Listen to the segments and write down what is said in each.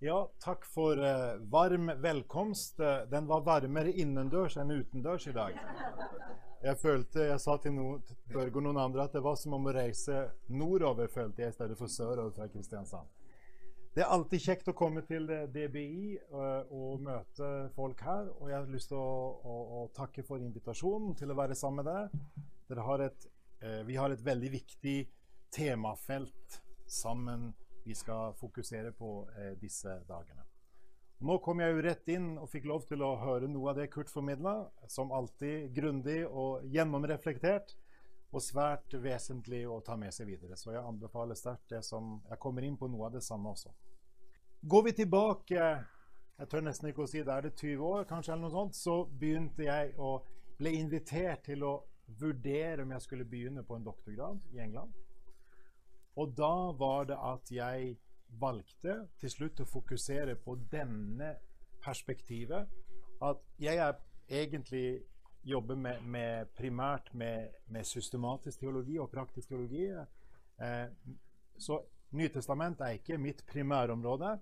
Ja, takk for uh, varm velkomst. Uh, den var varmere innendørs enn utendørs i dag. Jeg følte, jeg sa til no, Børge og noen andre at det var som om å reise nordover følte jeg i stedet for sørover fra Kristiansand. Det er alltid kjekt å komme til DBI uh, og møte folk her. Og jeg har lyst til å, å, å takke for invitasjonen til å være sammen med dere. dere har et, vi har et veldig viktig temafelt sammen vi skal fokusere på eh, disse dagene. Nå kom jeg jo rett inn og fikk lov til å høre noe av det Kurt formidla. Som alltid grundig og gjennomreflektert og svært vesentlig å ta med seg videre. Så jeg anbefaler sterkt det som Jeg kommer inn på noe av det samme også. Går vi tilbake jeg tør nesten ikke å si det, er det 20 år, kanskje, eller noe sånt, så begynte jeg å bli invitert til å vurdere om jeg skulle begynne på en doktorgrad i England. Og da var det at jeg valgte til slutt å fokusere på denne perspektivet. At jeg er egentlig jobber med, med primært med, med, systematisk teologi og praktisk teologi. Eh, så Nytestamentet er ikke mitt primærområde.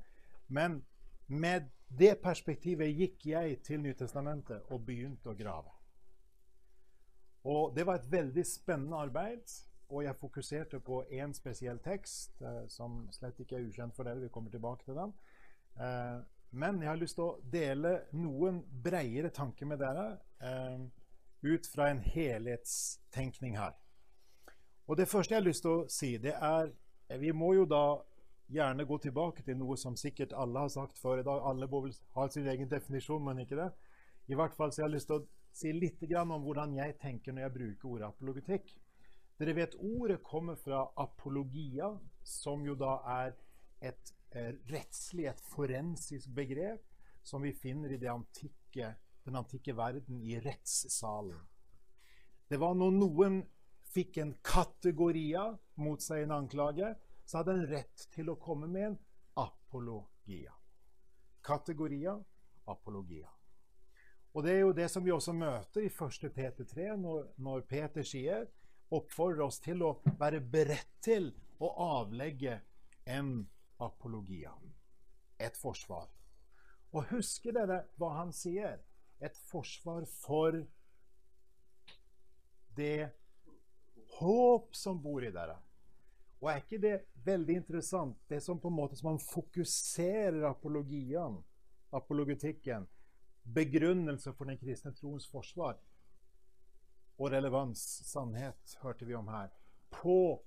Men med det perspektivet gikk jeg til Nytestamentet og begynte å grave. Og det var et veldig spennende arbeid. Og jeg fokuserte på én spesiell tekst, eh, som slett ikke er ukjent for dere. Vi kommer tilbake til den. Eh, men jeg har lyst til å dele noen bredere tanker med dere eh, ut fra en helhetstenkning her. Og det første jeg har lyst til å si, det er Vi må jo da gjerne gå tilbake til noe som sikkert alle har sagt før i dag. Alle må vel ha sin egen definisjon, men ikke det. I hvert fall så jeg har lyst til å si litt om hvordan jeg tenker når jeg bruker ordet apologetikk. Dere vet ordet kommer fra apologia, som jo da er et eh, rettslig, et forensisk begrep som vi finner i antikke, den antikke verden, i rettssalen. Det var når noen fikk en kategoria mot seg en anklage, så hadde en rett til å komme med en apologia. Kategoria, apologia. Og Det er jo det som vi også møter i 1. Peter 3, når, når Peter sier oppfordrer oss til å være beredt til å avlegge en apologia, et forsvar. Og husker dere hva han sier? Et forsvar for det håp som bor i dere. Og er ikke det veldig interessant? Det som på en måte som man fokuserer apologien, apologetikken, begrunnelse for den kristne troens forsvar, og relevans, sannhet, hørte vi om her, på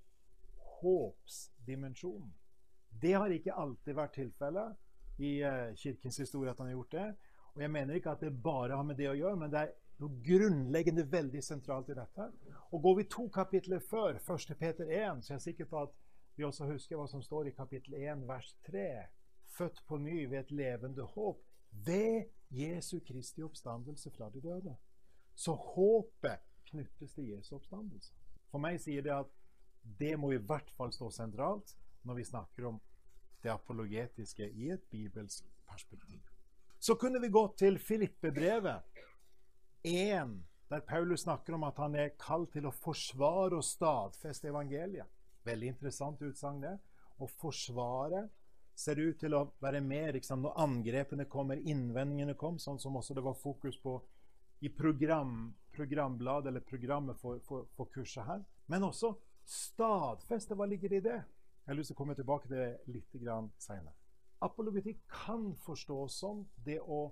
håpsdimensjonen. Det har ikke alltid vært tilfellet i uh, kirkens historie at han har gjort det. Og jeg mener ikke at det bare har med det å gjøre, men det er noe grunnleggende veldig sentralt i dette. Og går vi to kapitler før, 1. Peter 1, så jeg er sikker på at vi også husker hva som står i kapittel 1, vers 3. Født på ny ved et levende håp ved Jesu Kristi oppstandelse fra de døde. Så håpet knyttes til Jesu oppstandelse. For meg sier det at det må i hvert fall stå sentralt når vi snakker om det apologetiske i et bibelsk perspektiv. Så kunne vi gå til Filippe-brevet 1, der Paulus snakker om at han er kalt til å forsvare og stadfeste evangeliet. Veldig interessant utsagn, det. Å forsvare ser ut til å være mer liksom, når angrepene kommer, innvendingene kom, sånn som også det var fokus på i program, programbladet eller programmet for, for, for, kurset her. Men også stadfeste. Hva ligger i det? Jeg har lyst til å komme tilbake til det litt senere. Apologetikk kan forstås som det å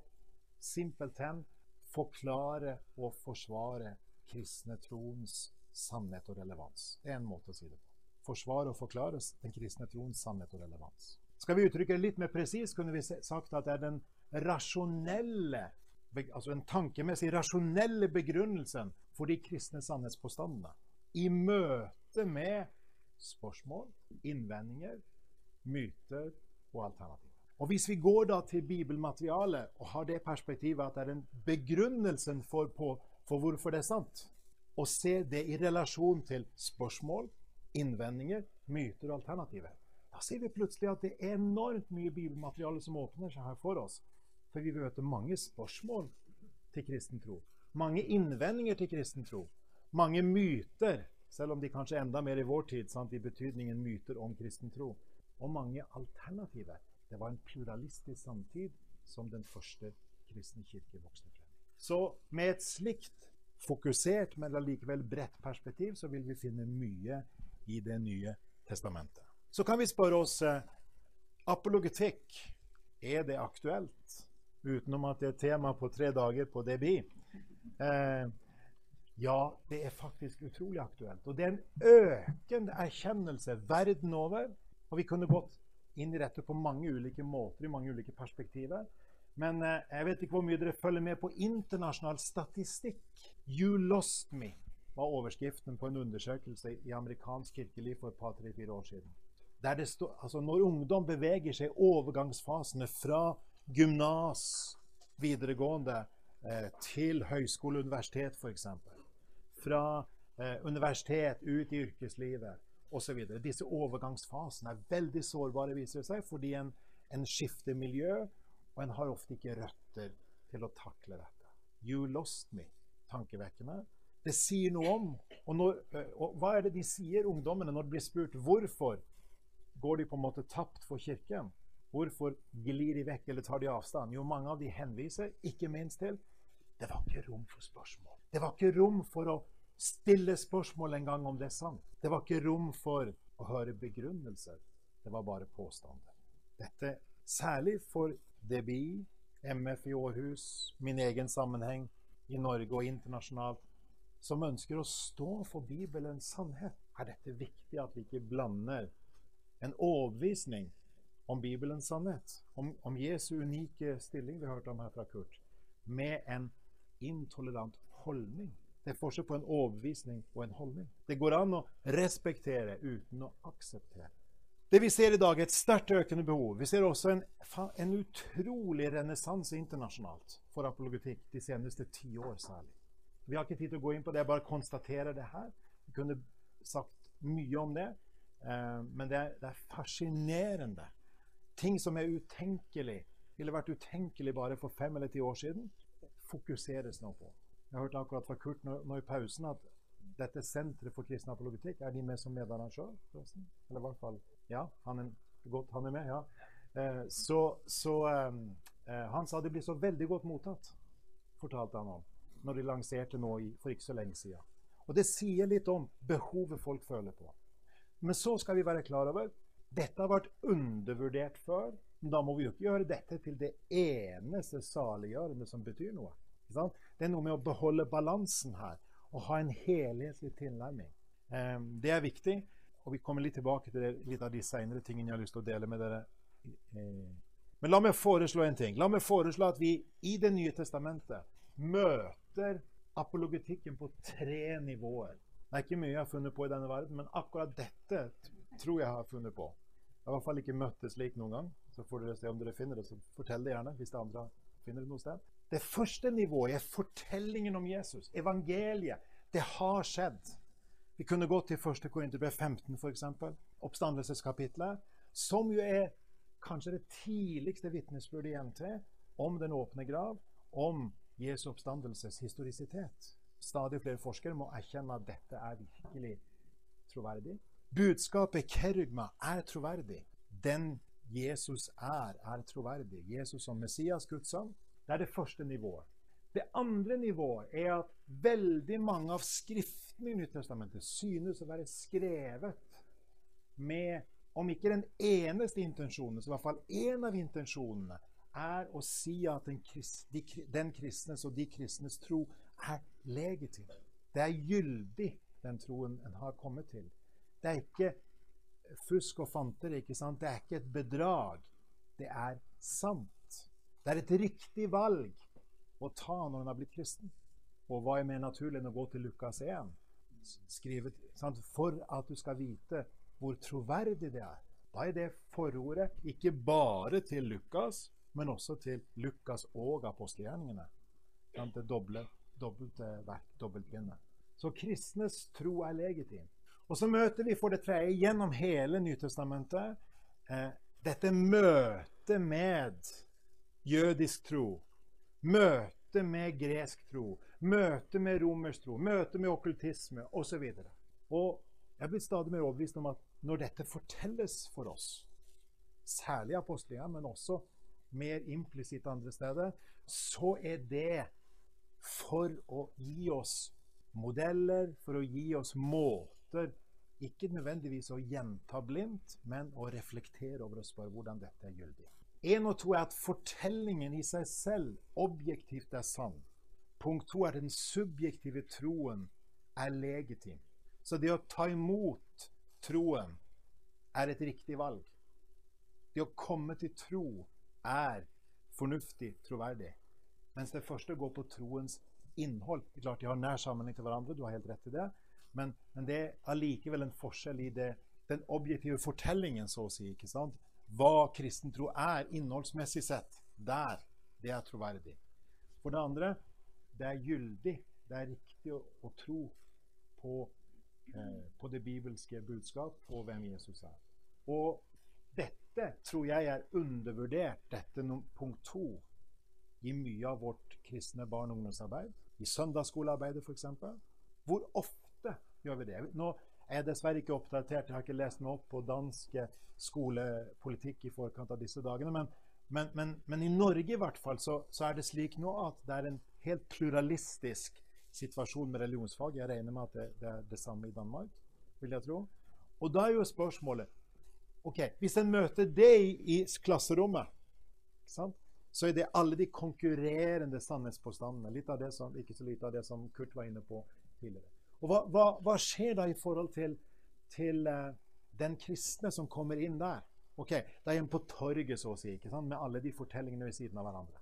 simpelthen forklare og forsvare kristne troens sannhet og relevans. Det er en måte å si det på. Forsvare og forklare den kristne troens sannhet og relevans. Skal vi uttrykke det litt mer presist, kunne vi sagt at det er den rasjonelle altså en tankemessig rasjonelle begrunnelsen for de kristne sannhetspåstandene i møte med spørsmål, innvendinger, myter og alternativer. Og Hvis vi går da til bibelmaterialet og har det perspektivet at det er en begrunnelsen for, på, for hvorfor det er sant, og ser det i relasjon til spørsmål, innvendinger, myter og alternativer, da ser vi plutselig at det er enormt mye bibelmateriale som åpner seg her for oss. For vi møter mange spørsmål til kristen tro. Mange innvendinger til kristen tro. Mange myter, selv om de kanskje enda mer i vår tid, sant, i betydningen myter om kristen tro. Og mange alternativer. Det var en pluralistisk samtid som den første kristne kirke vokste frem. Så med et slikt fokusert, men allikevel bredt perspektiv, så vil vi finne mye i Det nye testamentet. Så kan vi spørre oss eh, apologetikk. Er det aktuelt? Utenom at det er tema på tre dager på DBI. Eh, ja, det er faktisk utrolig aktuelt. Og det er en økende erkjennelse verden over. Og vi kunne gått inn i dette på mange ulike måter, i mange ulike perspektiver. Men eh, jeg vet ikke hvor mye dere følger med på internasjonal statistikk. 'You lost me' var overskriften på en undersøkelse i amerikansk kirkeliv for et par, tre, fire år siden. Stod, altså Når ungdom beveger seg i overgangsfasene fra gymnas, videregående, eh, til høyskole universitet f.eks. Fra eh, universitet ut i yrkeslivet osv. Disse overgangsfasene er veldig sårbare, viser det seg, fordi en, en skifter miljø, og en har ofte ikke røtter til å takle dette. You lost me. Tankevekkende. Det sier noe om og, når, eh, og Hva er det de sier, ungdommene, når de blir spurt hvorfor går de på en måte tapt for Kirken? Hvorfor glir de vekk eller tar de avstand? Jo, mange av de henviser ikke minst til det var ikke rom for spørsmål. Det var ikke rom for å stille spørsmål engang om det er sant. Det var ikke rom for å høre begrunnelser. Det var bare påstander. Dette særlig for DBI, MF i Århus, min egen sammenheng i Norge og internasjonalt, som ønsker å stå for Bibelens sannhet, er dette viktig at vi ikke blander en overbevisning om Bibelens sannhet, om, om Jesu unike stilling vi hørte om her fra Kurt, med en intolerant holdning. Det er forskjell på en overbevisning og en holdning. Det går an å respektere uten å akseptere. Det vi ser i dag, er et sterkt økende behov. Vi ser også en, en utrolig renessanse internasjonalt for apologetikk de seneste ti år særlig. Vi har ikke tid til å gå inn på det, jeg bare konstaterer det her. Vi kunne sagt mye om det, eh, men det er, det er fascinerende ting som er utenkelig, ville vært utenkelig bare for fem eller ti år siden, fokuseres nå på. Jeg hørte akkurat fra Kurt nå, nå i pausen at dette senteret for kristen apologetikk, er de med som medarrangør? Eller i hvert fall Ja, han er, godt, han er med. ja. Eh, så, så eh, eh, han sa det blir så veldig godt mottatt, fortalte han om, når de lanserte nå i, for ikke så lenge siden. Og det sier litt om behovet folk føler på. Men så skal vi være klar over dette har vært undervurdert før. Men da må vi jo ikke gjøre dette til det eneste saliggjørende som betyr noe. Det er noe med å beholde balansen her og ha en helhetlig tilnærming. Ehm, det er viktig, og vi kommer litt tilbake til det, litt av de senere tingene jeg har lyst til å dele med dere. Eh, men la meg foreslå en ting. La meg foreslå at vi i Det nye testamentet møter apologetikken på tre nivåer. Det er ikke mye jeg har funnet på i denne verden, men akkurat dette tror jeg har funnet på. Jeg har i hvert fall ikke møtt det slik noen gang. Så får dere se om dere finner det, så fortell det gjerne hvis det andre finner det noe sted. Det første nivået er fortellingen om Jesus. Evangeliet. Det har skjedd. Vi kunne gå til 1. Korinterbrev 15, f.eks. Oppstandelseskapitlet. Som jo er kanskje det tidligste vitnesbyrdet i NT om den åpne grav, om Jesu oppstandelses historisitet. Stadig flere forskere må erkjenne at dette er virkelig troverdig. Budskapet kerygma er troverdig. Den Jesus er, er troverdig. Jesus som Messias, Guds sønn. Det er det første nivået. Det andre nivået er at veldig mange av skriftene i Nyttestamentet synes å være skrevet med om ikke den eneste intensjonen, så i hvert fall én av intensjonene, er å si at den, de, den kristnes og de kristnes tro er legitim. Det er gyldig, den troen en har kommet til. Det er ikke fusk og fanteri. ikke sant? Det er ikke et bedrag. Det er sant. Det er et riktig valg å ta når en har blitt kristen. Og hva er mer naturlig enn å gå til Lukas 1, skrevet, sant? for at du skal vite hvor troverdig det er. Da er det forordet ikke bare til Lukas, men også til Lukas og apostelgjerningene. Det doble, dobbelte verk, dobbeltbindet. Så kristnes tro er legitim. Og så møter vi for det tredje gjennom hele Nytestamentet eh, dette møtet med jødisk tro. Møtet med gresk tro. Møtet med romersk tro. Møtet med okkultisme osv. Og, jeg blir stadig mer overbevist om at når dette fortelles for oss, særlig apostelige, men også mer implisitt andre steder, så er det for å gi oss modeller, for å gi oss måter ikke nødvendigvis å gjenta blindt, men å reflektere over og spørre hvordan dette er gyldig. Én og to er at fortellingen i seg selv objektivt er sann. Punkt to er den subjektive troen er legitim. Så det å ta imot troen er et riktig valg. Det å komme til tro er fornuftig, troverdig. Mens det første går på troens innhold. Klart De har nær sammenheng til hverandre, du har helt rett i det. Men, men det er allikevel en forskjell i det, den objektive fortellingen, så å si. ikke sant? Hva kristen tro er innholdsmessig sett. Der. Det er troverdig. For det andre, det er gyldig. Det er riktig å, å tro på, eh, på, det bibelske budskap og hvem Jesus er. Og dette tror jeg er undervurdert, dette punkt to, i mye av vårt kristne barne- og ungdomsarbeid. I søndagsskolearbeidet, f.eks. Hvor ofte gjør vi det. Nå er jeg dessverre ikke oppdatert, jeg har ikke lest meg opp på dansk skolepolitikk i forkant av disse dagene. Men, men, men, men i Norge i hvert fall så, så, er det slik nå at det er en helt pluralistisk situasjon med religionsfag. Jeg regner med at det, det er det samme i Danmark, vil jeg tro. Og da er jo spørsmålet ok, Hvis en møter det i, klasserommet, så er det alle de konkurrerende sannhetspåstandene. Litt av det som, ikke så lite av det som Kurt var inne på tidligere. Og hva, hva, hva skjer da i forhold til, til uh, den kristne som kommer inn der? Ok, De er på torget, så å si, ikke sant? med alle de fortellingene ved siden av hverandre.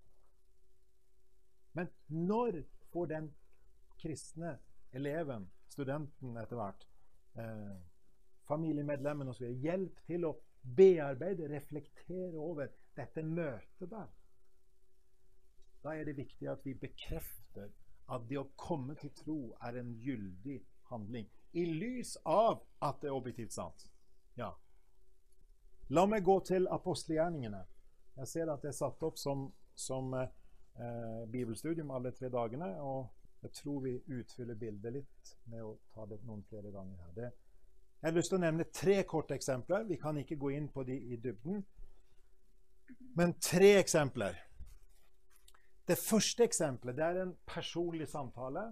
Men når får den kristne eleven, studenten etter hvert, eh, familiemedlemmen osv. hjelp til å bearbeide, reflektere over dette møtet der? Da er det viktig at vi bekrefter at det å komme til tro er en gyldig handling. I lys av at det er objektivt sant. Ja. La meg gå til apostelgjerningene. Jeg ser at det er satt opp som, som eh, bibelstudium alle tre dagene. Og jeg tror vi utfyller bildet litt med å ta det noen flere ganger her. Det, jeg har lyst til å nevne tre korte eksempler. Vi kan ikke gå inn på de i dybden. Men tre eksempler det første eksempelet det er en personlig samtale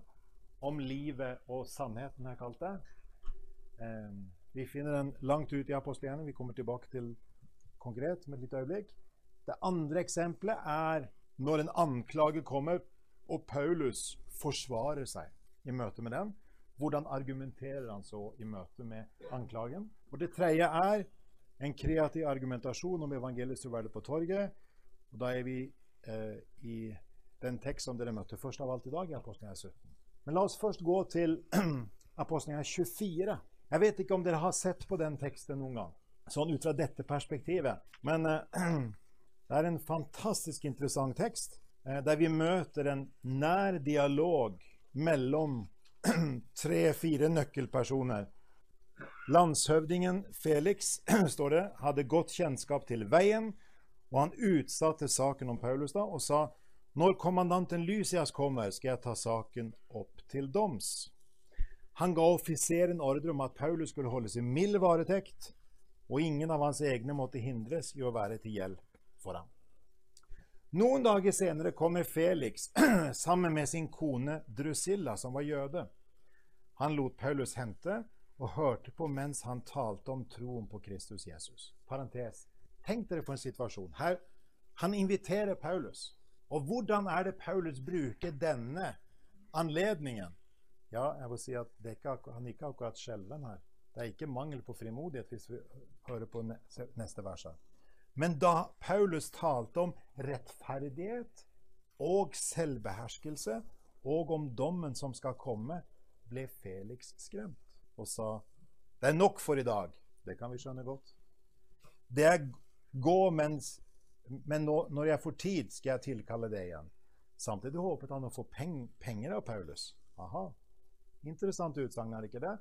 om livet og sannheten, har jeg kalt det. Eh, vi finner den langt ut i apostelgjerningen. Vi kommer tilbake til konkret med et lite øyeblikk. Det andre eksempelet er når en anklage kommer, og Paulus forsvarer seg i møte med den. Hvordan argumenterer han så i møte med anklagen? Og Det tredje er en kreativ argumentasjon om evangeliets troverdighet på torget. Og Da er vi eh, i den tekst som dere møtte først av alt i dag, i Apostelgjerningen 17. Men la oss først gå til Apostelgjerningen 24. Jeg vet ikke om dere har sett på den teksten noen gang, sånn ut fra dette perspektivet. Men eh, det er en fantastisk interessant tekst, eh, der vi møter en nær dialog mellom tre-fire nøkkelpersoner. Landshøvdingen Felix står det, hadde godt kjennskap til veien, og han utsatte saken om Paulus da, og sa når kommandanten Lysias kommer, skal jeg ta saken opp til doms. Han ga offiseren ordre om at Paulus skulle holdes i mild varetekt, og ingen av hans egne måtte hindres i å være til hjelp for ham. Noen dager senere kommer Felix sammen med sin kone Drusilla, som var jøde. Han lot Paulus hente og hørte på mens han talte om troen på Kristus Jesus. Parentes. Tenk dere på en situasjon. Her, han inviterer Paulus. Og hvordan er det Paulus bruker denne anledningen? Ja, jeg vil si at ikke, han er ikke akkurat skjelven her. Det er ikke mangel på frimodighet hvis vi hører på neste vers. Men da Paulus talte om rettferdighet og selvbeherskelse, og om dommen som skal komme, ble Felix skremt og sa det er nok for i dag. Det kan vi skjønne godt. Det er gå mens men nå, når jeg får tid, skal jeg tilkalle det igjen. Samtidig håpet han å få peng, penger av Paulus. Aha. Interessant utsagn, er ikke det?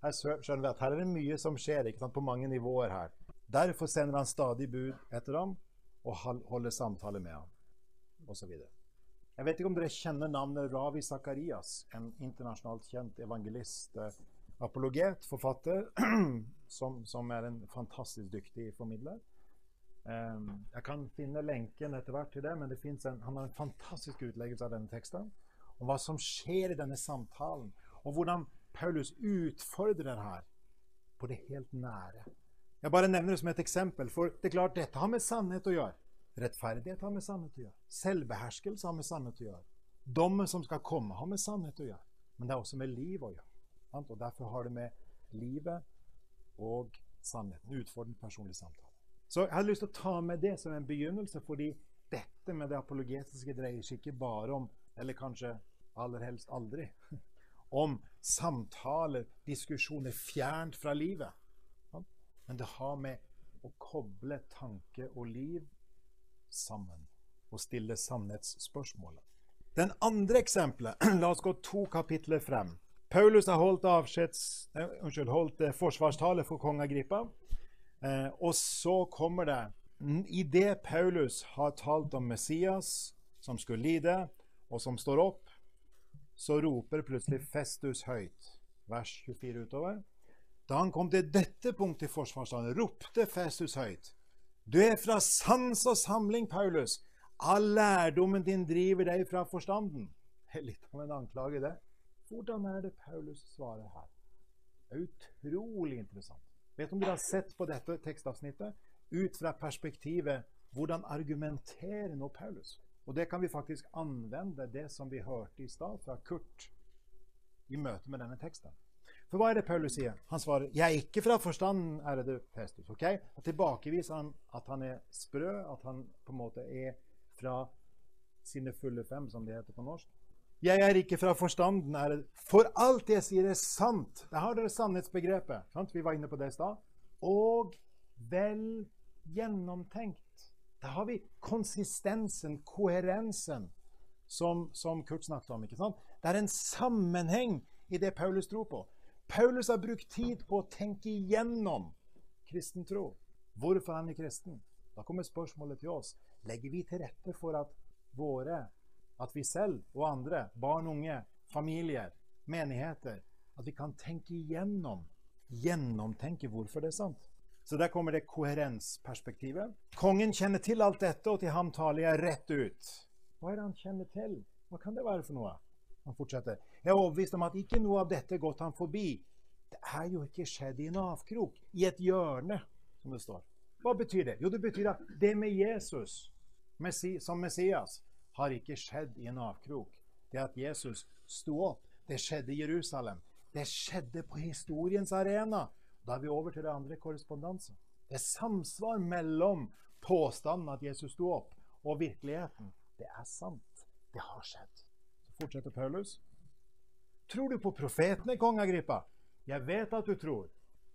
Her skjønner vi at her er det mye som skjer ikke sant, på mange nivåer her. Derfor sender han stadig bud etter ham og holder samtale med ham, osv. Jeg vet ikke om dere kjenner navnet Ravi Zakarias, en internasjonalt kjent evangelist, eh, apologet, forfatter, som, som er en fantastisk dyktig formidler. Um, jeg kan finne lenken etter hvert til det, men det en, han har en fantastisk utleggelse av denne teksten. Om hva som skjer i denne samtalen, og hvordan Paulus utfordrer her på det helt nære. Jeg bare nevner det som et eksempel, for det er klart dette har med sannhet å gjøre. Rettferdighet har med sannhet å gjøre. Selvbeherskelse har med sannhet å gjøre. Dommen som skal komme, har med sannhet å gjøre. Men det er også med liv å gjøre. Og Derfor har det med livet og sannheten. Utfordrende personlig samtale. Så jeg hadde lyst til å ta med det som en begynnelse, fordi dette med det apologetiske dreier seg ikke bare om, eller kanskje aller helst aldri, om samtaler, diskusjoner fjernt fra livet. Men det har med å koble tanke og liv sammen og stille sannhetsspørsmålet. Den andre eksempelet La oss gå to kapitler frem. Paulus har holdt, avskjeds, unnskyld, holdt eh, forsvarstale for kong Agrippa. Eh, og så kommer det Idet Paulus har talt om Messias, som skulle lide, og som står opp, så roper plutselig Festus høyt, vers 24 utover. Da han kom til dette punktet i forsvarstalen, ropte Festus høyt. Du er fra sans og samling, Paulus. All lærdommen din driver deg fra forstanden. Det er litt av en anklage, det. Hvordan er det Paulus svarer her? Det er utrolig interessant. Vet om dere har sett på dette tekstavsnittet ut fra perspektivet hvordan argumenterer nå Paulus? Og det kan vi faktisk anvende, det som vi hørte i stad fra Kurt i møte med denne teksten. For hva er det Paulus sier? Han svarer 'Jeg er ikke fra forstanden, ærede Festus'. ok? Og tilbakeviser han at han er sprø, at han på en måte er fra sine fulle fem, som det heter på norsk. Jeg er ikke fra forstanden, ærede For alt jeg sier, er sant. Der har dere sannhetsbegrepet. Sant? Vi var inne på det i stad. Og vel gjennomtenkt. Da har vi konsistensen, koherensen, som, som Kurt snakket om. ikke sant? Det er en sammenheng i det Paulus tror på. Paulus har brukt tid på å tenke igjennom kristen tro. Hvorfor han er kristen? Da kommer spørsmålet til oss. Legger vi til rette for at våre, at vi selv og andre, barn, unge, familier, menigheter, at vi kan tenke igjennom, gjennomtenke hvorfor det er sant? Så der kommer det koherensperspektivet. Kongen kjenner til alt dette, og til ham taler jeg rett ut. Hva er det han kjenner til? Hva kan det være for noe? Han fortsetter. Jeg er overbevist om at ikke noe av dette er gått ham forbi. Det er jo ikke skjedd i en avkrok, i et hjørne, som det står. Hva betyr det? Jo, det betyr at det med Jesus som Messias har ikke skjedd i en avkrok. Det at Jesus sto opp, det skjedde i Jerusalem. Det skjedde på historiens arena. Da er vi over til det andre korrespondansen. Det er samsvar mellom påstanden at Jesus sto opp, og virkeligheten. Det er sant. Det har skjedd. Så fortsetter Paulus. Tror du på profetene, kong Agrippa? Jeg vet at du tror.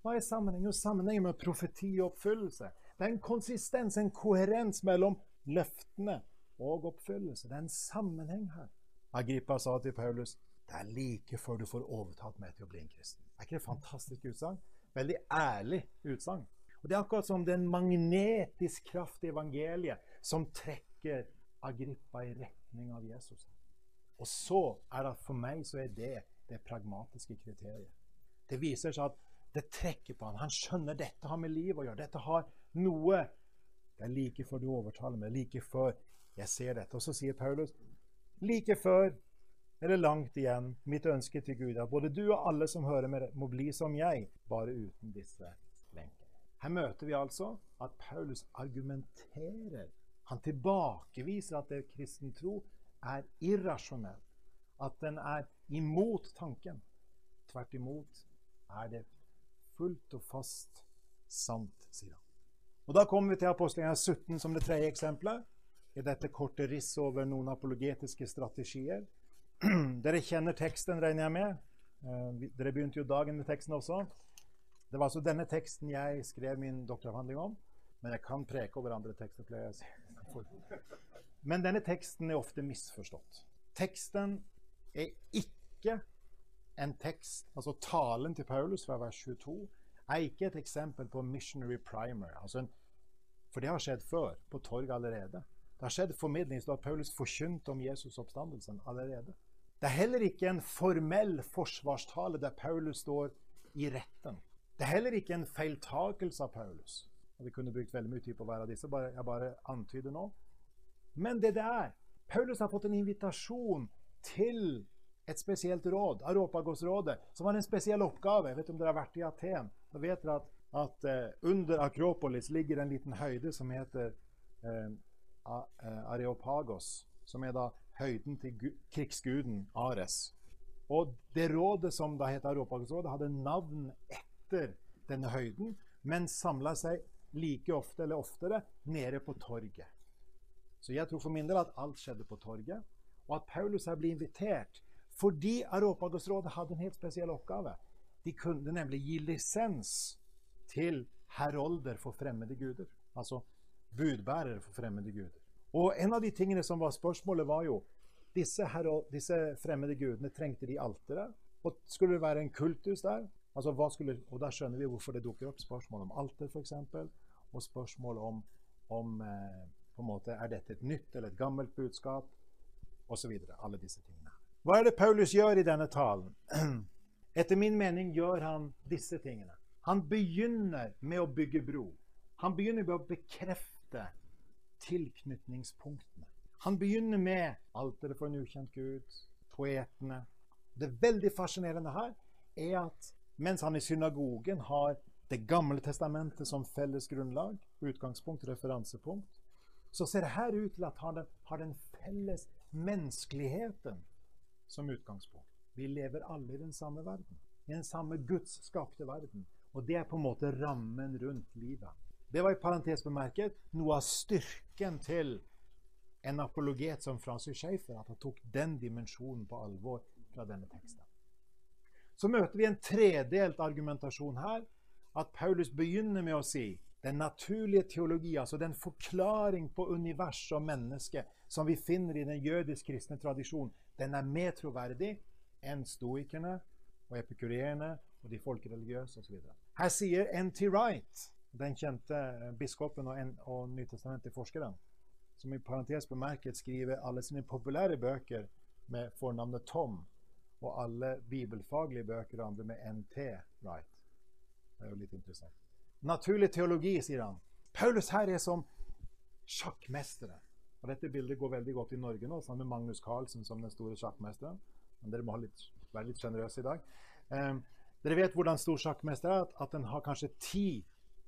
Hva er sammenhengen? Sammenhengen med profeti og oppfyllelse. Det er en konsistens, en koherens mellom løftene og oppfyllelse. Det er en sammenheng her. Agrippa sa til Paulus det er like før du får overtalt meg til å bli en kristen. Er ikke det fantastisk utsagn? Veldig ærlig utsagn. Og Det er akkurat som det er en magnetisk kraft i evangeliet som trekker Agrippa i retning av Jesus. Og så er det for meg så er det det pragmatiske kriteriet. Det viser seg at det trekker på han. Han skjønner dette har med liv å gjøre. Dette har noe Det er like før du overtaler meg. Like før jeg ser dette. Og så sier Paulus like før er det langt igjen. Mitt ønske til Gud at både du og alle som hører med, må bli som jeg, bare uten disse lenkene. Her møter vi altså at Paulus argumenterer. Han tilbakeviser at det kristen tro er irrasjonell. At den er imot tanken. Tvert imot er det fullt og fast sant, sier han. Og Da kommer vi til apostelgjengen 17 som det tredje eksempelet. I dette korte risset over noen apologetiske strategier. Dere kjenner teksten, regner jeg med. Eh, dere begynte jo dagen med teksten også. Det var altså denne teksten jeg skrev min doktoravhandling om. Men jeg kan preke over andre tekster. pleier jeg å. Men denne teksten er ofte misforstått. Teksten er ikke en tekst Altså talen til Paulus fra vers 22 er ikke et eksempel på missionary primer. Altså en, for det har skjedd før, på torget allerede. Det har skjedd formidling, så at Paulus forkynte om Jesus' oppstandelsen allerede. Det er heller ikke en formell forsvarstale der Paulus står i retten. Det er heller ikke en feiltakelse av Paulus. Vi kunne brukt veldig mye tid på hver av disse. Jeg bare antyder nå. Men det det er Paulus har fått en invitasjon til et spesielt råd, Aropagosrådet, som har en spesiell oppgave. Jeg vet om dere har vært i Aten. Da vet dere at, at uh, under Akropolis ligger en liten høyde som heter uh, Areopagos. Som er da høyden til krigsguden Ares. Og det rådet som da heter Aropagosrådet, hadde navn etter denne høyden, men samla seg like ofte eller oftere nede på torget. Så jeg tror for min del at alt skjedde på torget, og at Paulus her blir invitert fordi Aropagosrådet hadde en helt spesiell oppgave. De kunne nemlig gi lisens til herolder for fremmede guder. Altså budbærere for fremmede guder. Og en av de tingene som var spørsmålet, var jo disse, disse fremmede gudene trengte de alteret. Og skulle det være en kultus der? Altså, skulle, og da skjønner vi hvorfor det dukker opp spørsmål om alter, f.eks. Og spørsmål om, om eh, på en måte, er dette et nytt eller et gammelt budskap, osv. Alle disse tingene. Hva er det Paulus gjør i denne talen? Etter min mening gjør han disse tingene. Han begynner med å bygge bro. Han begynner med å bekrefte tilknytningspunktene. Han begynner med alteret for en ukjent gud, poetene. Det veldig fascinerende her er at mens han i synagogen har Det gamle testamentet som felles grunnlag, utgangspunkt, referansepunkt, så ser det her ut til at han har den felles menneskeligheten som utgangspunkt. Vi lever alle i den samme verden. I den samme Guds skapte verden. Og det er på en måte rammen rundt livet. Det var i parentes bemerket noe av styrken til en apologet som Francis Schaefer, at han tok den dimensjonen på alvor fra denne teksten. Så møter vi en tredelt argumentasjon her. At Paulus begynner med å si den naturlige teologi, altså den forklaring på univers og menneske som vi finner i den jødisk-kristne tradisjonen, den er mer troverdig enn stoikerne og epikureerne og de folkereligiøse osv. Her sier N.T. Wright, den kjente biskopen og, og nytestamentet-forskeren, som i parentes bemerket skriver alle sine populære bøker med fornavnet Tom, og alle bibelfaglige bøker og andre med NT Wright. Det er jo litt interessant. Naturlig teologi, sier han. Paulus her er som sjakkmestere. Og dette bildet går veldig godt i Norge nå, sammen med Magnus Carlsen som den store sjakkmesteren. Men dere må litt, være litt sjenerøse i dag. Um, dere vet hvordan stor sjakkmester er, at, at den har kanskje ti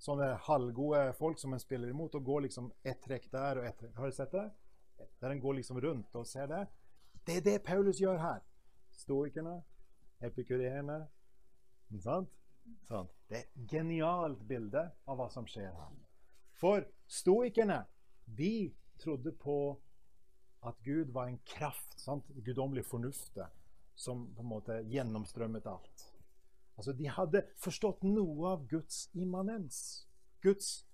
sånne halvgode folk som en spiller imot, og går liksom ett trekk der og ett trekk Har du sett det? Der en går liksom rundt og ser det. Det er det Paulus gjør her. Stoikerne, epikureerne Sant? Sånn. Det er et genialt bilde av hva som skjer her. For stoikerne de trodde på at Gud var en kraft, sant? guddommelig fornuft, som på en måte gjennomstrømmet alt. Altså, De hadde forstått noe av Guds immanens. Guds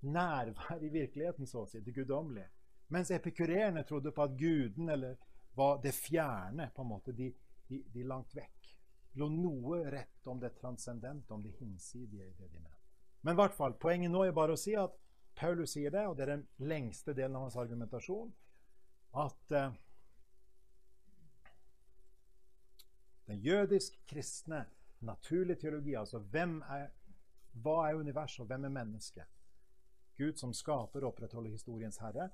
nærvær i virkeligheten, så å si. Det guddommelige. Mens epikureerne trodde på at guden eller var det fjerne, på en måte, de, de, de langt vekk lå noe rett om det transcendente, om det hinsidige i det de mente. Men i hvert fall, poenget nå er bare å si at Paulus sier det, og det er den lengste delen av hans argumentasjon, at uh, den jødisk-kristne naturlige teologi, altså hvem er, hva er universet, og hvem er mennesket? Gud som skaper og opprettholder historiens herre,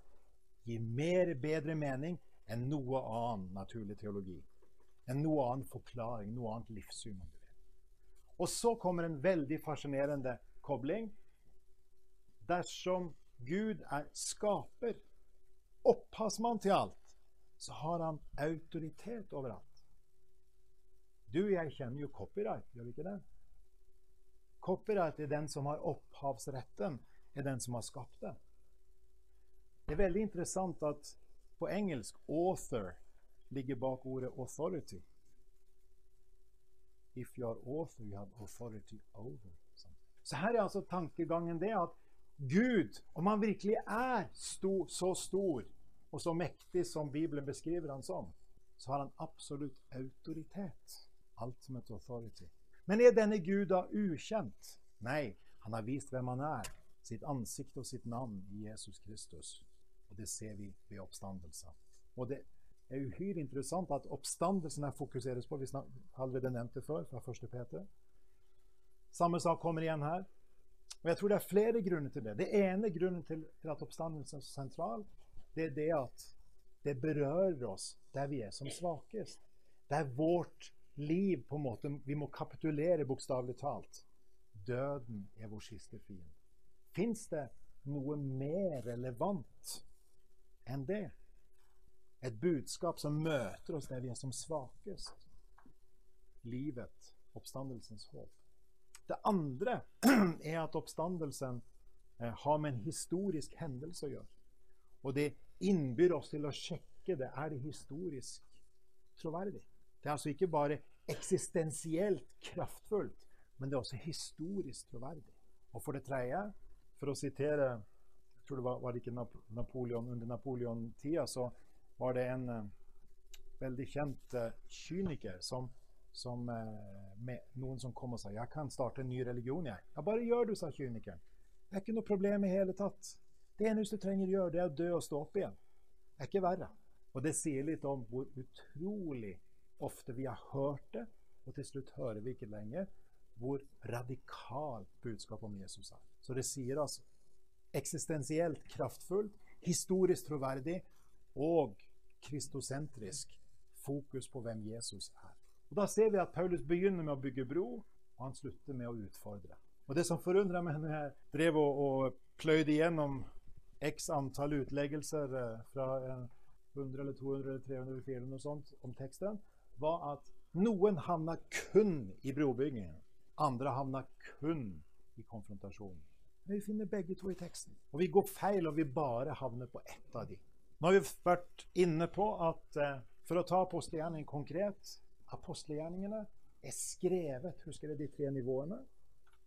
gir mer bedre mening enn noe annen naturlig teologi enn noe annen forklaring, noe annet livssyn. om du vil. Og så kommer en veldig fascinerende kobling. Dersom Gud er skaper, opphavsmann til alt, så har han autoritet overalt. Du jeg kjenner jo copyright, gjør vi ikke det? Copyright er den som har opphavsretten, er den som har skapt det. Det er veldig interessant at på engelsk 'author' ligger bak ordet 'authority'. If you are author, you have authority over. Så her er altså tankegangen det at Gud, om han virkelig er stor, så stor og så mektig som Bibelen beskriver han som, så har han absolutt autoritet. Ultimate authority. Men er denne Gud da ukjent? Nei, han har vist hvem han er. Sitt ansikt og sitt navn i Jesus Kristus. Og det ser vi ved oppstandelsen. Og det er uhyre interessant at oppstandelsen her fokuseres på. Vi allerede nevnt det før, fra 1. Peter. Samme sak kommer igjen her. Og jeg tror det er flere grunner til det. Det ene grunnen til at oppstandelsen er så sentral, det er det at det berører oss der vi er som svakest. Det er vårt liv på en måte Vi må kapitulere bokstavelig talt. Døden er vår siste fiende. Fins det noe mer relevant enn det? Et budskap som møter oss der vi er som svakest. Livet, oppstandelsens håp. Det andre er at oppstandelsen eh, har med en historisk hendelse å gjøre. Og det innbyr oss til å sjekke det. Er det historisk troverdig? Det er altså ikke bare eksistensielt kraftfullt, men det er også historisk troverdig. Og for det tredje, for å sitere jeg tror det var, var det ikke Napoleon, Under Napoleon-tida så var det en uh, veldig kjent uh, kyniker som, som uh, med noen som kom og sa 'Jeg kan starte en ny religion, jeg'. 'Ja, bare gjør du', sa kynikeren. 'Det er ikke noe problem i hele tatt'. Det eneste du trenger å gjøre, det er å dø og stå opp igjen. Det er ikke verre. Og det sier litt om hvor utrolig ofte vi har hørt det, og til slutt hører vi ikke lenger hvor radikalt budskapet om Jesus er. Så det sier altså eksistensielt kraftfullt, historisk troverdig og kristosentrisk fokus på hvem Jesus er. Og Da ser vi at Paulus begynner med å bygge bro, og han slutter med å utfordre. Og Det som forundrer meg når jeg drev og, og pløyde igjennom x antall utleggelser eh, fra 100 eller 200 eller 300 eller noe sånt om teksten, var at noen havna kun i brobyggingen. Andre havna kun i konfrontasjonen. Men vi finner begge to i teksten. Og vi går feil, og vi bare havner på ett av de. Nå har vi vært inne på at eh, for å ta apostelgjerningen konkret Apostelgjerningene er skrevet Husker dere de tre nivåene?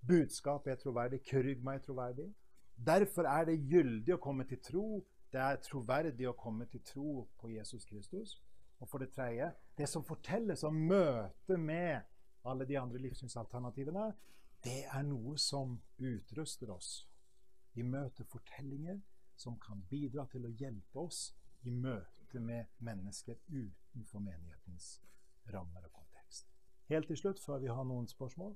Budskapet er troverdig, krygma er troverdig. Derfor er det gyldig å komme til tro. Det er troverdig å komme til tro på Jesus Kristus. Og for det tredje, det som fortelles om møtet med alle de andre livssynsalternativene, det er noe som utruster oss. Vi møter fortellinger som kan bidra til å hjelpe oss i møte med mennesker utenfor menighetens rammer og kontekst. Helt til slutt, før vi har noen spørsmål.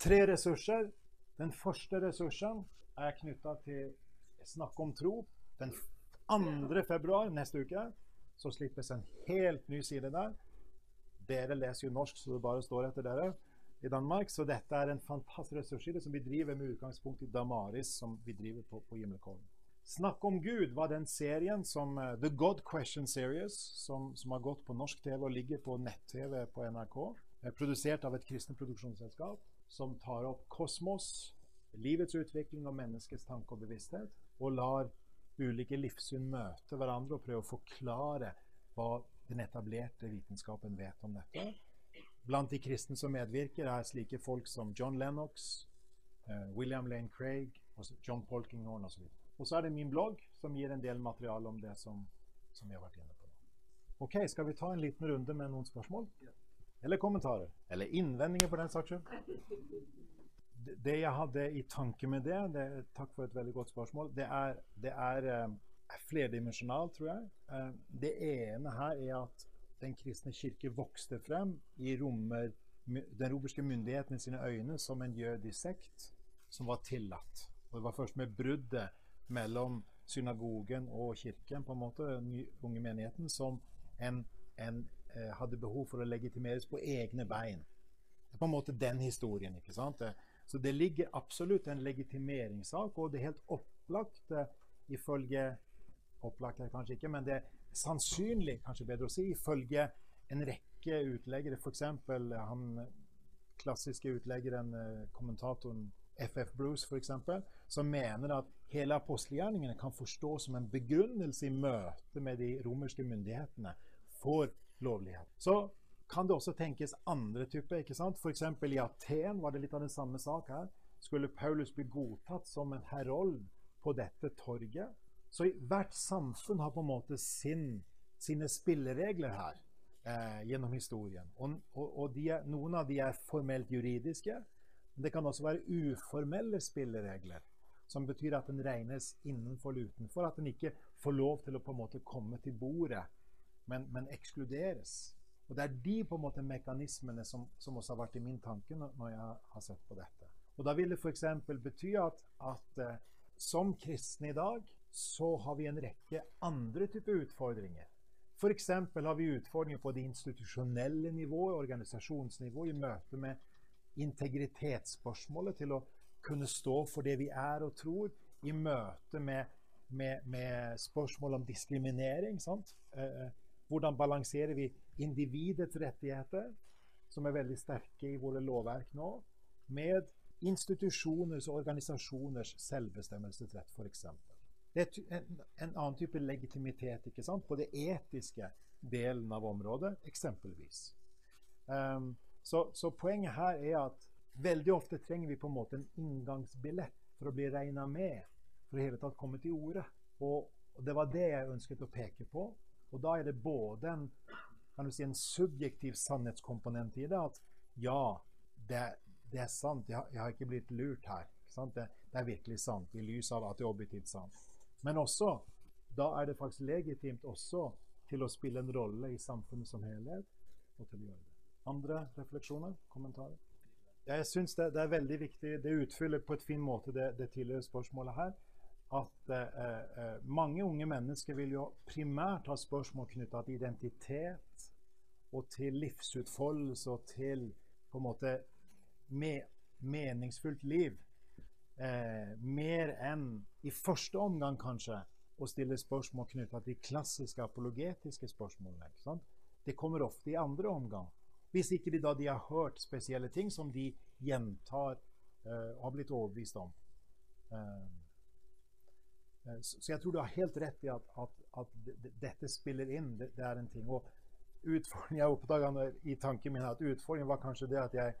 Tre ressurser. Den første ressursen er knytta til snakk om tro. Den 2. februar neste uke så slippes en helt ny side der. Dere leser jo norsk, så det bare står etter dere i Danmark. Så dette er en fantastisk ressursside som vi driver med utgangspunkt i Damaris, som vi driver på på Gimlekollen. Snakk om Gud var den serien som uh, The God Question Series, som, som, har gått på norsk TV og ligger på nett-TV på NRK. Er produsert av et kristent produksjonsselskap som tar opp kosmos, livets utvikling og menneskets tanke og bevissthet, og lar ulike livssyn møter hverandre og prøver å forklare hva den etablerte vitenskapen vet om dette. Blant de kristne som medvirker, er slike folk som John Lennox, uh, William Lane Craig, John Polkinghorn osv. Og så er det min blogg, som gir en del materiale om det som, som vi har vært inne på. Ok, Skal vi ta en liten runde med noen spørsmål? Eller kommentarer? Eller innvendinger, på den saks skyld? Det jeg hadde i tanke med det, det, Takk for et veldig godt spørsmål. Det er, det er uh, flerdimensjonalt, tror jeg. Uh, det ene her er at den kristne kirke vokste frem i romer, den romerske myndigheten i sine øyne som en jødisk sekt som var tillatt. Og det var først med bruddet mellom synagogen og kirken, på en måte, den unge menigheten, som en, en eh, hadde behov for å legitimeres på egne bein. Det er på en måte den historien. ikke sant? Det, så det ligger absolutt en legitimeringssak, og det er helt opplagt eh, ifølge Opplagt er kanskje ikke, men det er sannsynlig, kanskje bedre å si, ifølge en rekke utleggere, f.eks. han klassiske utleggeren, eh, kommentatoren FF Bruce, f.eks., som mener at hele apostelgjerningene kan forstås som en begrunnelse i møte med de romerske myndighetene for lovlighet. Så kan det også tenkes andre typer. ikke sant? F.eks. i Aten var det litt av den samme sak her. Skulle Paulus bli godtatt som en herold på dette torget? Så hvert samfunn har på en måte sin, sine spilleregler her eh, gjennom historien. Og, og, og er, noen av de er formelt juridiske. Men det kan også være uformelle spilleregler. Som betyr at den regnes innenfor eller utenfor. At den ikke får lov til å på en måte komme til bordet, men, men ekskluderes. Og Det er de på en måte mekanismene som, som, også har vært i min tanke når jeg har sett på dette. Og da vil det f.eks. bety at, at uh, som kristne i dag så har vi en rekke andre typer utfordringer. F.eks. har vi utfordringer på det institusjonelle nivået, organisasjonsnivået, i møte med integritetsspørsmålet, til å kunne stå for det vi er og tror, i møte med, med, med spørsmål om diskriminering. Eh, hvordan balanserer vi individets rettigheter, som er veldig sterke i våre lovverk nå, med institusjoners og organisasjoners selvbestemmelsesrett, f.eks. Det er en, en, annen type legitimitet ikke sant? på det etiske delen av området, eksempelvis. Um, så, så, poenget her er at veldig ofte trenger vi på en måte en inngangsbillett for å bli regna med, for i hele tatt komme til orde. Og, og, det var det jeg ønsket å peke på. Og da er det både en, kan du si, en subjektiv sannhetskomponent i det, at ja, det, det er sant, jeg, jeg, har ikke blitt lurt her. Det, det, er virkelig sant, i lys av at det er objektivt sant. Men også, da er det faktisk legitimt også til å spille en rolle i samfunnet som helhet. og til å gjøre det. Andre refleksjoner? Kommentarer? Jeg syns det, det, er veldig viktig. Det utfyller på et fin måte det, det tidligere spørsmålet her. At eh, eh, mange unge mennesker vil jo primært ha spørsmål knytta til identitet og til livsutfoldelse og til på en måte me, meningsfullt liv eh, mer enn i første omgang kanskje å stille spørsmål knytta til klassiske apologetiske spørsmål. Det kommer ofte i andre omgang. Hvis ikke de da de har hørt spesielle ting som de gjentar eh, og har blitt overbevist om. Eh, eh så jeg tror du har helt rett i at, at, at dette spiller inn. Det, det, er en ting. Og utfordringen jeg oppdaga i tanken min, at utfordringen var kanskje det at jeg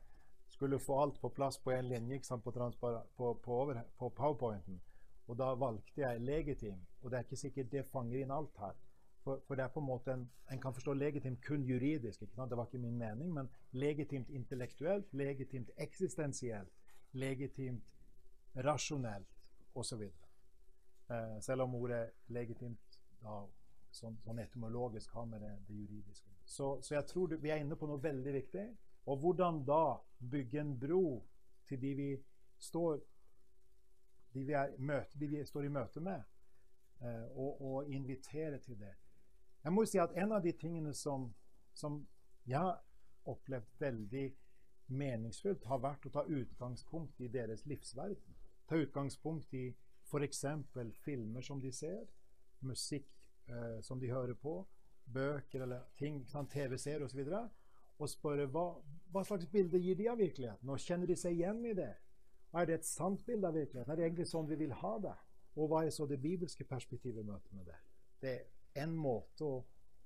skulle få alt på plass på en linje sant, på, på, på, på, powerpointen. Og da valgte jeg legitim. Og det er ikke sikkert det fanger inn alt her. For, for det er på en måte en, en kan forstå legitimt kun juridisk. Det var ikke min mening. Men legitimt intellektuelt, legitimt eksistensielt, legitimt rasjonelt osv. Eh, selv om ordet legitimt da, sånn, sånn etymologisk har med det, det juridiske. Så, så jeg tror vi er inne på noe veldig viktig. Og hvordan da bygge en bro til de vi står, de vi er, møte, de vi står i møte med, eh, og, og, invitere til det. Jeg må jo si at En av de tingene som, som jeg har opplevd veldig meningsfullt, har vært å ta utgangspunkt i deres livsverden. Ta utgangspunkt i f.eks. filmer som de ser, musikk eh, som de hører på, bøker eller ting, TV-serier osv og spørre hva, hva, slags bilde gir de av virkeligheten, og kjenner de seg igjen i det? Er det et sant bilde av virkeligheten? Er det egentlig sånn vi vil ha det? Og hva er så det bibelske perspektivet i møte med det? Det er én måte å,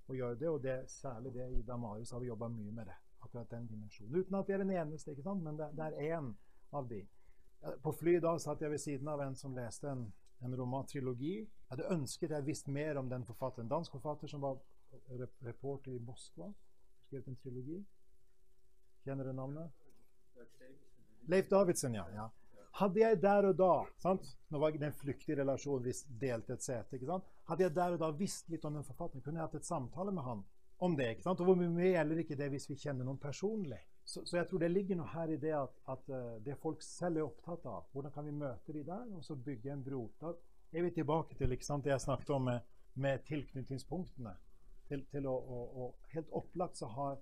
å, gjøre det, og det særlig det i Damarius har vi jobba mye med det. Akkurat den dimensjonen. Uten at det er den eneste, ikke sant? men det, det er én av de. På flyet da satt jeg ved siden av en som leste en, en romantrilogi. Jeg hadde ønsket jeg visste mer om den forfatteren. En dansk forfatter som var reporter i Moskva skrevet en trilogi. Kjenner du navnet? Leif Davidsen, ja. ja. Hadde jeg der og da sant? Nå var det en flyktig relasjon hvis delte et sete. ikke sant? Hadde jeg der og da visst litt om den forfatteren, kunne jeg hatt et samtale med han om det. ikke sant? Og hvor mye gjelder ikke det hvis vi kjenner noen personlig? Så, så, jeg tror det ligger noe her i det at, at uh, det folk selv er opptatt av, hvordan kan vi møte de der, og så bygge en bro. Da er vi tilbake til sant, det jeg snakket om med, med tilknytningspunktene til, til å, å, å, Helt opplagt så har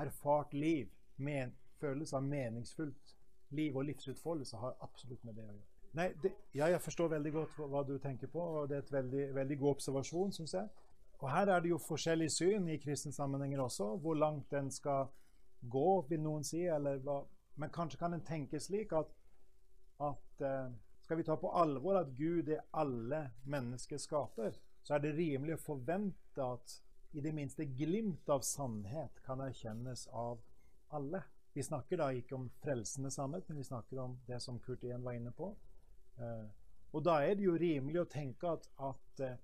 erfart liv med en følelse av meningsfullt liv og livsutfoldelse har absolutt med det å gjøre. Nei, det, ja, jeg forstår veldig godt hva du tenker på, og det er et veldig, veldig god observasjon, syns jeg. Og her er det jo forskjellig syn i kristne sammenhenger også, hvor langt den skal gå, vil noen si. eller hva. Men kanskje kan en tenke slik at, at uh, skal vi ta på alvor at Gud er alle mennesker skaper, så er det rimelig å forvente at i det minste glimt av sannhet kan erkjennes av alle. Vi snakker da ikke om frelsende sannhet, men vi snakker om det som Kurt igjen var inne på. Eh, og da er det jo rimelig å tenke at, at eh,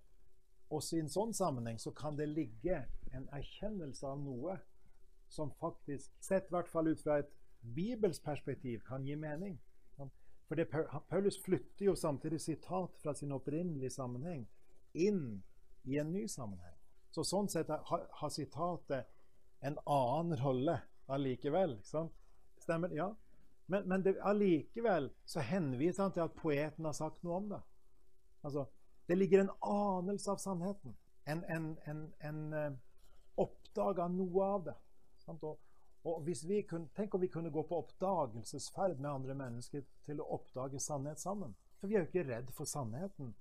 også i en sånn sammenheng så kan det ligge en erkjennelse av noe som faktisk, sett i hvert fall ut fra et bibelsk perspektiv, kan gi mening. For det, Paulus flytter jo samtidig sitat fra sin opprinnelige sammenheng inn i en ny sammenheng. Så sånn sett har, har sitatet en annen rolle allikevel. Stemmer? Ja. Men, men det, allikevel så henviser han til at poeten har sagt noe om det. Altså, det ligger en anelse av sannheten. En, en, en, en uh, oppdag av noe av det. Sant? Og, og hvis vi kunne, Tenk om vi kunne gå på oppdagelsesferd med andre mennesker til å oppdage sannhet sammen. For vi er jo ikke redd for sannheten.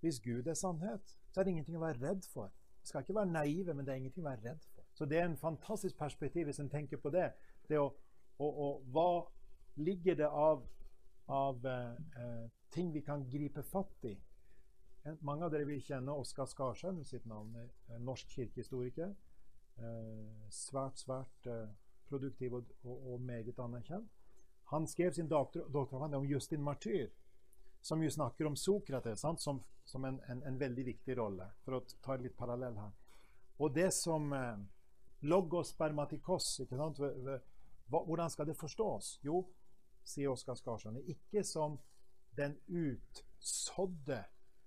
Hvis Gud er sannhet, så er det ingenting å være redd for. Vi skal ikke være naive, men det er ingenting å være redd for. Så det er en fantastisk perspektiv hvis en tenker på det. det å, og, og, hva ligger det av, av eh, ting vi kan gripe fatt i? Mange av dere vil kjenne Oskar Skarsheim sitt navn. Norsk kirkehistoriker. Eh, svært, svært eh, produktiv og, og, og, meget anerkjent. Han skrev sin doktoravhandling om Justin Martyr, som jo snakker om Sokrates sant? som, som en, en, en, veldig viktig rolle, for å ta litt parallell her. Og det som eh, Logos spermatikos, ikke sant? hvordan skal det forstås? Jo, sier Oskar Skarsson, ikke som den utsådde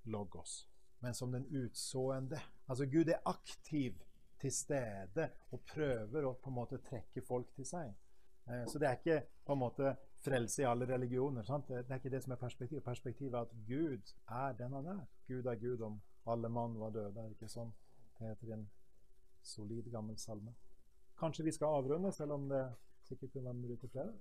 logos, men som den utsående. Altså Gud er aktiv til stede og prøver å på en måte trekke folk til seg. Eh, så det er ikke på en måte frelse i alle religioner. Sant? Det er ikke det som er perspektivet. Perspektivet er at Gud er den han er. Gud er Gud om alle mann var døde. Er ikke sånn det heter en solid, gammel salme. Kanskje vi skal avrunde, selv om det sikkert kunne være mulig til flere?